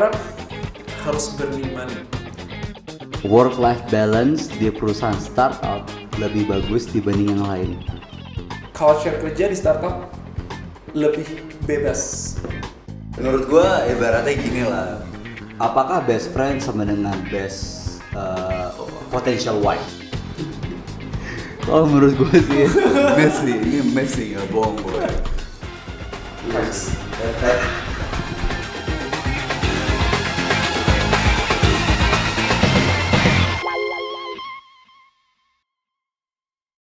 startup harus burning money. Work life balance di perusahaan startup lebih bagus dibanding yang lain. Culture kerja di startup lebih bebas. Menurut gua ibaratnya gini lah. Apakah best friend sama dengan best uh, potential wife? Kalau menurut gua sih, Mes nih, ini mes nih, gak bohong gue. Facts.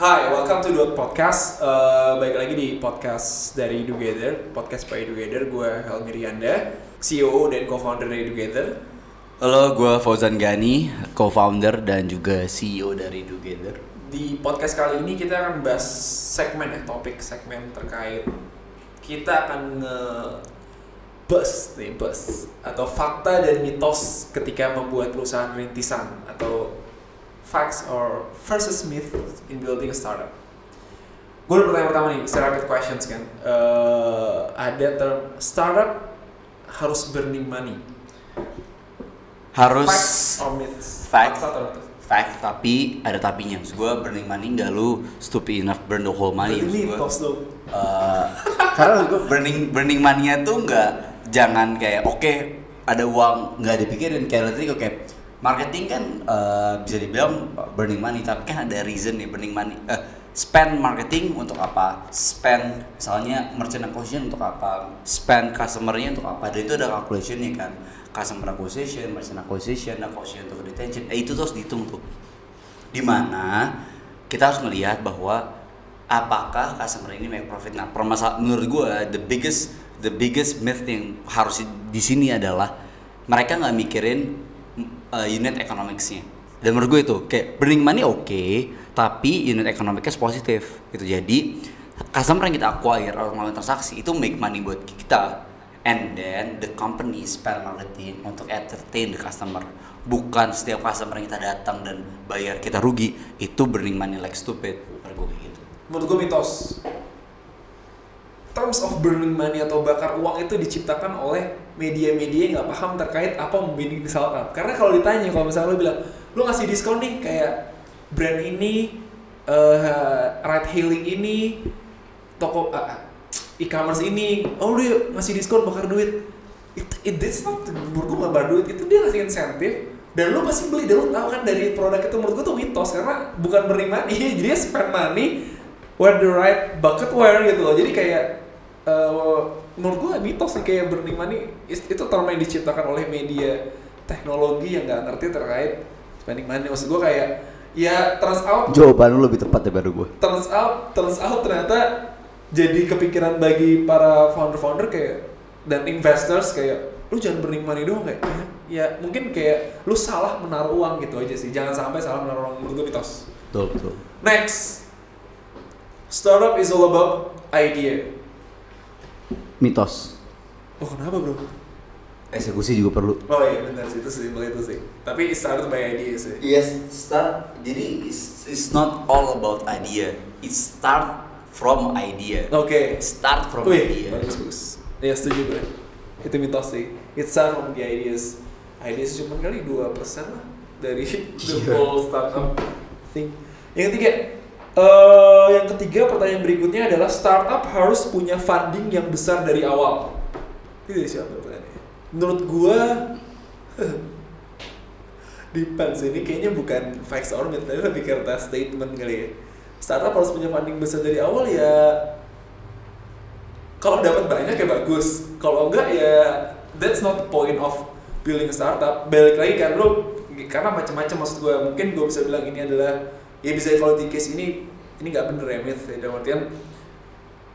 Hai, welcome to Dot Podcast. Uh, baik lagi di podcast dari Together, podcast by Together. Gue Helmi Rianda, CEO dan co-founder dari Together. Halo, gue Fauzan Gani, co-founder dan juga CEO dari Together. Di podcast kali ini kita akan bahas segmen ya, topik segmen terkait kita akan nge bus nih bus atau fakta dan mitos ketika membuat perusahaan rintisan atau facts or versus myth in building a startup. Gue ada pertanyaan pertama nih, secara rapid questions kan. Eh, ada term startup harus burning money. Harus Facts or myths? Facts. Fakta atau mitos? fact, tapi ada tapinya. Maksud gue burning money nggak lu stupid enough burn the whole money. Ini dong. eh, karena gue burning burning money-nya tuh nggak jangan kayak oke ada uang nggak dipikirin kayak tadi kok kayak marketing kan eh, bisa dibilang burning money tapi kan ada reason nih burning money. Eh, spend marketing untuk apa? Spend misalnya merchant acquisition untuk apa? Spend customer-nya untuk apa? Dan itu ada calculation-nya kan. Customer acquisition merchant acquisition acquisition untuk retention. Eh itu tuh harus dihitung tuh. Di mana kita harus melihat bahwa apakah customer ini make profit. Nah permasalahan menurut gue the biggest the biggest myth yang harus di sini adalah mereka nggak mikirin uh, unit economicsnya. Dan menurut gue itu kayak burning money oke tapi unit economicnya positif gitu. Jadi customer yang kita acquire atau melalui transaksi itu make money buat kita. And then the company spend marketing untuk entertain the customer. Bukan setiap customer yang kita datang dan bayar kita rugi itu burning money like stupid. Menurut gue gitu. Menurut gue mitos. Terms of burning money atau bakar uang itu diciptakan oleh media-media nggak paham terkait apa membimbing startup karena kalau ditanya kalau misalnya lo bilang lo ngasih diskon nih kayak brand ini uh, ride hailing ini toko uh, e-commerce ini oh dia ngasih diskon bakar duit. It, it that's not menurut gue bakar duit. Itu dia ngasih insentif dan lo pasti beli. Dan lo tahu kan dari produk itu menurut gue tuh mitos karena bukan burning money jadi spend money where the right bucket where gitu loh. Jadi kayak eh, menurut gue mitos sih kayak burning money itu term yang diciptakan oleh media teknologi yang nggak ngerti terkait spending money. Maksud gue kayak ya turns out Jawaban lu lebih tepat daripada gua. turns out turns out ternyata jadi kepikiran bagi para founder-founder kayak dan investors kayak lu jangan burning money doang kayak ya, ya mungkin kayak lu salah menaruh uang gitu aja sih. Jangan sampai salah menaruh uang. Menurut gue mitos. Betul betul. next. Startup is all about idea Mitos. oh kenapa bro Eksekusi juga perlu. oh iya benar sih itu simpel itu sih tapi it started by idea sih Yes, start. Jadi it's, it's not all about idea. It start from idea. oke Start from Wih, idea. bagus bagus ya setuju gue itu mitos sih it start from the ideas ideas cuma kali 2% lah dari the Iya. whole startup thing yang ketiga eh yang ketiga pertanyaan berikutnya adalah startup harus punya funding yang besar dari awal. Itu siapa pertanyaannya menurut gua depends ini kayaknya bukan facts or myth tapi lebih ke atas statement kali ya. Startup harus punya funding besar dari awal ya kalau dapat banyak ya bagus. Kalau enggak ya that's not the point of building a startup. Balik lagi kan lo karena macam-macam maksud gue mungkin gue bisa bilang ini adalah ya bisa kalau di case ini ini nggak bener ya myth ya dalam artian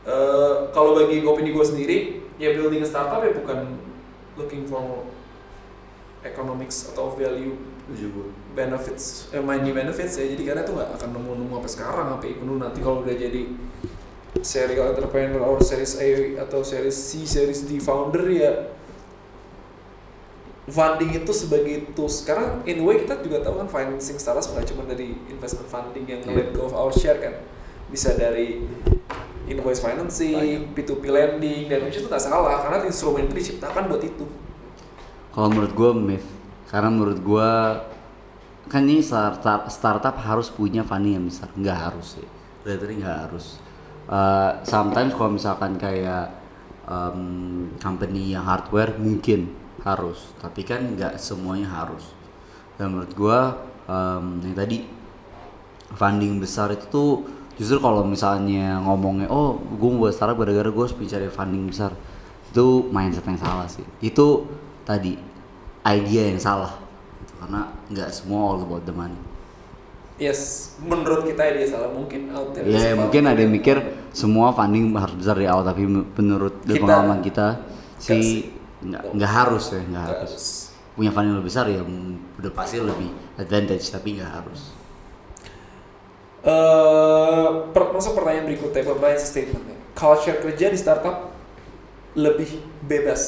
eh, kalau bagi opini gue sendiri ya building a startup ya bukan looking for economics atau value benefits eh, money benefits ya. Jadi karena itu nggak akan nemu nemu apa sekarang apa itu nanti kalau udah jadi serial entrepreneur or series A atau series C series D founder ya funding itu sebagai tools. Karena in a way kita juga tahu kan financing startups nggak cuma dari investment funding yang let go of our share kan. Bisa dari invoice financing, P2P lending dan which itu nggak salah karena instrumen itu diciptakan buat itu. Kalau menurut gue myth, karena menurut gue kan ini startup startup harus punya funding yang besar, nggak harus sih, literally nggak harus. Uh, sometimes kalau misalkan kayak um, company yang hardware mungkin harus, tapi kan nggak semuanya harus. Dan menurut gue um, yang tadi funding besar itu tuh justru kalau misalnya ngomongnya oh gue mau buat startup gara-gara gue harus cari funding besar itu mindset yang salah sih itu tadi idea yang salah karena nggak semua all about the money Yes, menurut kita dia salah mungkin out there. ya is mungkin ada yang mikir semua funding harus besar di awal tapi menurut Kita- pengalaman kita sih. Nggak nggak harus ya nggak harus punya funding lebih besar ya udah pasti lebih advantage tapi nggak harus Eh, per- masuk pertanyaan berikutnya, pertanyaan statementnya. Culture kerja di startup lebih bebas.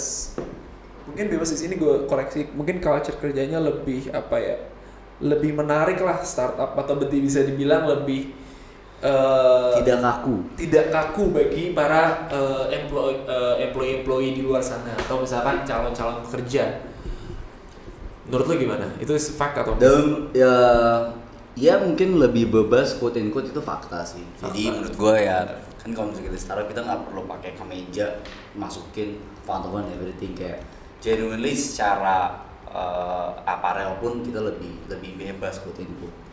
Mungkin bebas di sini gue koreksi. Mungkin culture kerjanya lebih apa ya? Lebih menarik lah startup atau berarti bisa dibilang lebih eh, tidak kaku tidak kaku bagi para eh, employee eh, employee-employee di luar sana atau misalkan calon-calon pekerja. Menurut lo gimana? Itu fact atau dan ya ya mungkin lebih bebas quote and quote itu fakta sih Jadi menurut gue ya kan kalau misalnya kita startup kita nggak perlu pakai kemeja masukin pantauan everything kayak genuinely secara eh, apparel pun kita lebih lebih bebas quote and quote.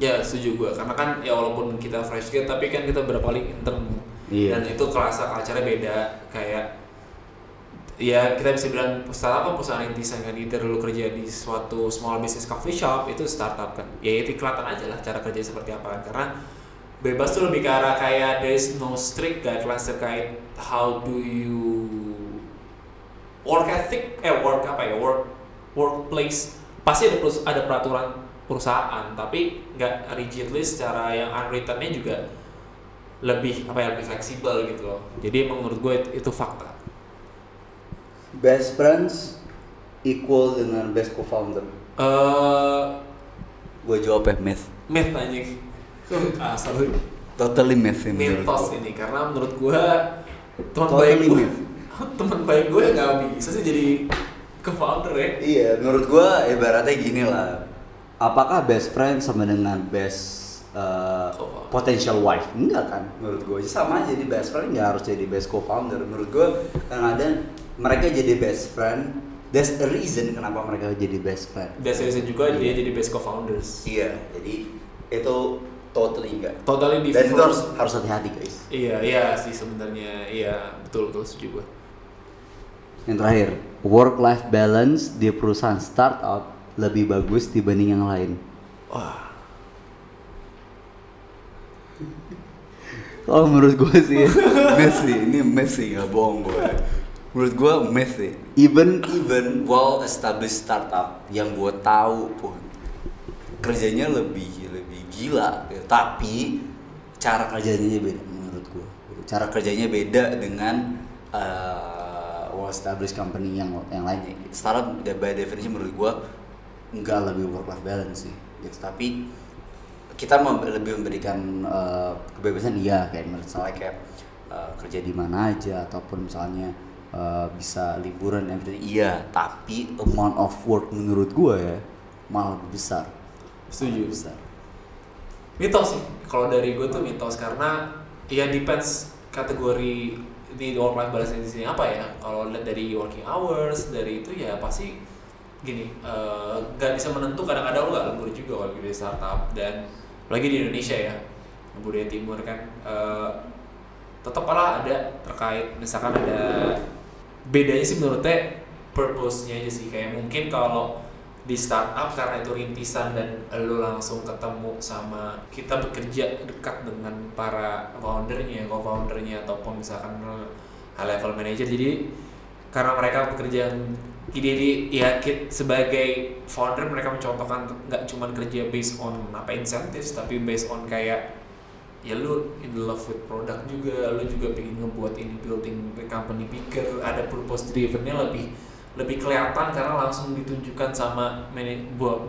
Ya setuju gue karena kan ya walaupun kita fresh grade tapi kan kita berapa kali intern. Iya. dan itu kerasa culture beda. Kayak ya kita bisa bilang startup kan perusahaan yang desain kan either lu kerja di suatu small business coffee shop itu startup kan. Ya itu kelihatan aja lah cara kerja seperti apa kan. Karena bebas tuh lebih ke arah kayak there is no strict guidelines terkait how do you work ethic eh work apa ya? Work workplace. Pasti ada ada peraturan perusahaan tapi nggak rigidly secara yang unwrittennya juga lebih apa ya lebih fleksibel gitu loh. Jadi emang menurut gue itu, itu fakta. Best friends equal dengan best co-founder. Eh Gue jawab ya myth. myth anjing. Asal. Lu. Totally myth ini mitos ini karena menurut gue teman Totally baik gue teman baik gue nggak bisa sih jadi co-founder ya. Iya menurut gua ibaratnya gini lah apakah best friend sama dengan best uh, potential wife? Enggak kan? Menurut gua sama aja jadi best friend nggak harus jadi best co-founder. Menurut gua kadang-kadang mereka jadi best friend there's a reason kenapa mereka jadi best friend. Biasanya juga dia Iya. jadi best co-founders. Iya jadi itu totally enggak totally dan itu different harus harus hati-hati guys. Iya iya sih sebenarnya. Iya betul betul setuju gue yang terakhir work life balance di perusahaan startup lebih bagus dibanding yang lain wah kalau menurut gue sih myth sih, ini sih, nggak bohong gue. Menurut gue sih. even Even well established startup yang gue tahu pun kerjanya lebih lebih gila, tapi cara kerjanya beda menurut gue. Cara kerjanya beda dengan uh, well established company yang yang lainnya. Startup by definition menurut gue nggak lebih work life balance sih, gitu. Tapi kita lebih memberikan uh, kebebasan iya kayak misalnya kayak uh, kerja di mana aja ataupun misalnya uh, bisa liburan everything iya tapi amount of work menurut gue ya malah lebih besar. Setuju. Lebih besar. Mitos sih. Kalau dari gue tuh mitos karena ya depends kategori di work life balance di sini apa ya. Kalau lihat dari working hours dari itu ya pasti gini eh, nggak bisa menentu kadang-kadang lo nggak lembur juga kalau di startup dan apalagi di Indonesia ya budaya timur kan eh, tetap lah ada terkait misalkan ada bedanya sih menurutnya purpose-nya aja sih. Kayak mungkin kalau di startup karena itu rintisan dan lo langsung ketemu sama kita bekerja dekat dengan para foundernya, co-foundernya ataupun misalkan high level manager. Jadi karena mereka bekerja ide di ya sebagai founder mereka mencontohkan nggak cuma kerja based on apa incentives tapi based on kayak ya lu in love with product juga lu juga pengen ngebuat ini building the company bigger ada purpose drivennya lebih lebih kelihatan karena langsung ditunjukkan sama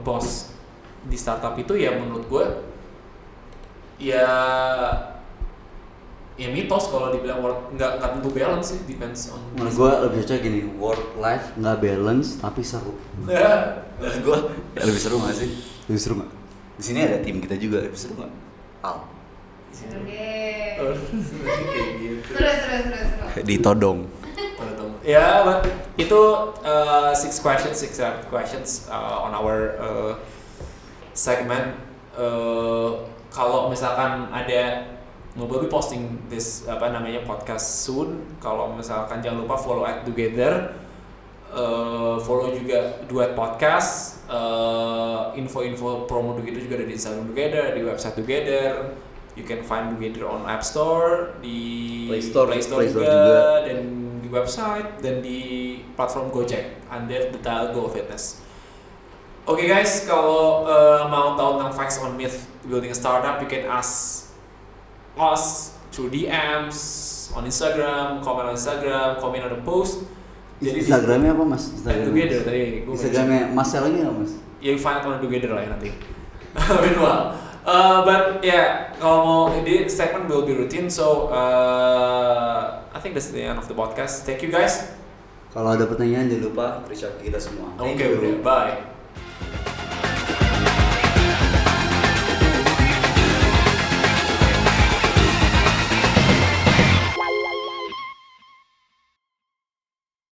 bos di startup itu ya menurut gue ya ya mitos kalau dibilang work nggak nggak tentu balance sih depends on Menurut gue lebih cocok gini, work life nggak balance tapi seru. Menurut gua ya lebih seru gak sih? Lebih seru nggak? Di sini ada tim kita juga lebih seru gak? Al. Oke. Oh, gitu. Ditodong. ya but itu uh, six questions six rapid questions uh, on our uh, segment uh, kalau misalkan ada we'll be posting this apa namanya podcast soon kalau misalkan jangan lupa follow at together uh, follow juga duet podcast uh, info-info promo begitu juga ada di Instagram together di website together you can find together on App Store di Play Store, Play Store Play Store juga, juga. dan di website dan di platform Gojek under the title Go Fitness. Oke guys, kalau uh, mau tahu tentang facts on myth building a startup, you can ask us through DMs on Instagram, comment on Instagram, comment on the post. Jadi di- Instagramnya apa mas? At together tadi gue Instagramnya Mas Sel ini apa mas? find it on together lah ya nanti. Meanwhile, uh, but yeah, kalau mau ini segment will be routine, so uh, I think that's the end of the podcast. Thank you guys. Kalau ada pertanyaan jangan lupa reach out kita semua. Oke, udah, bye.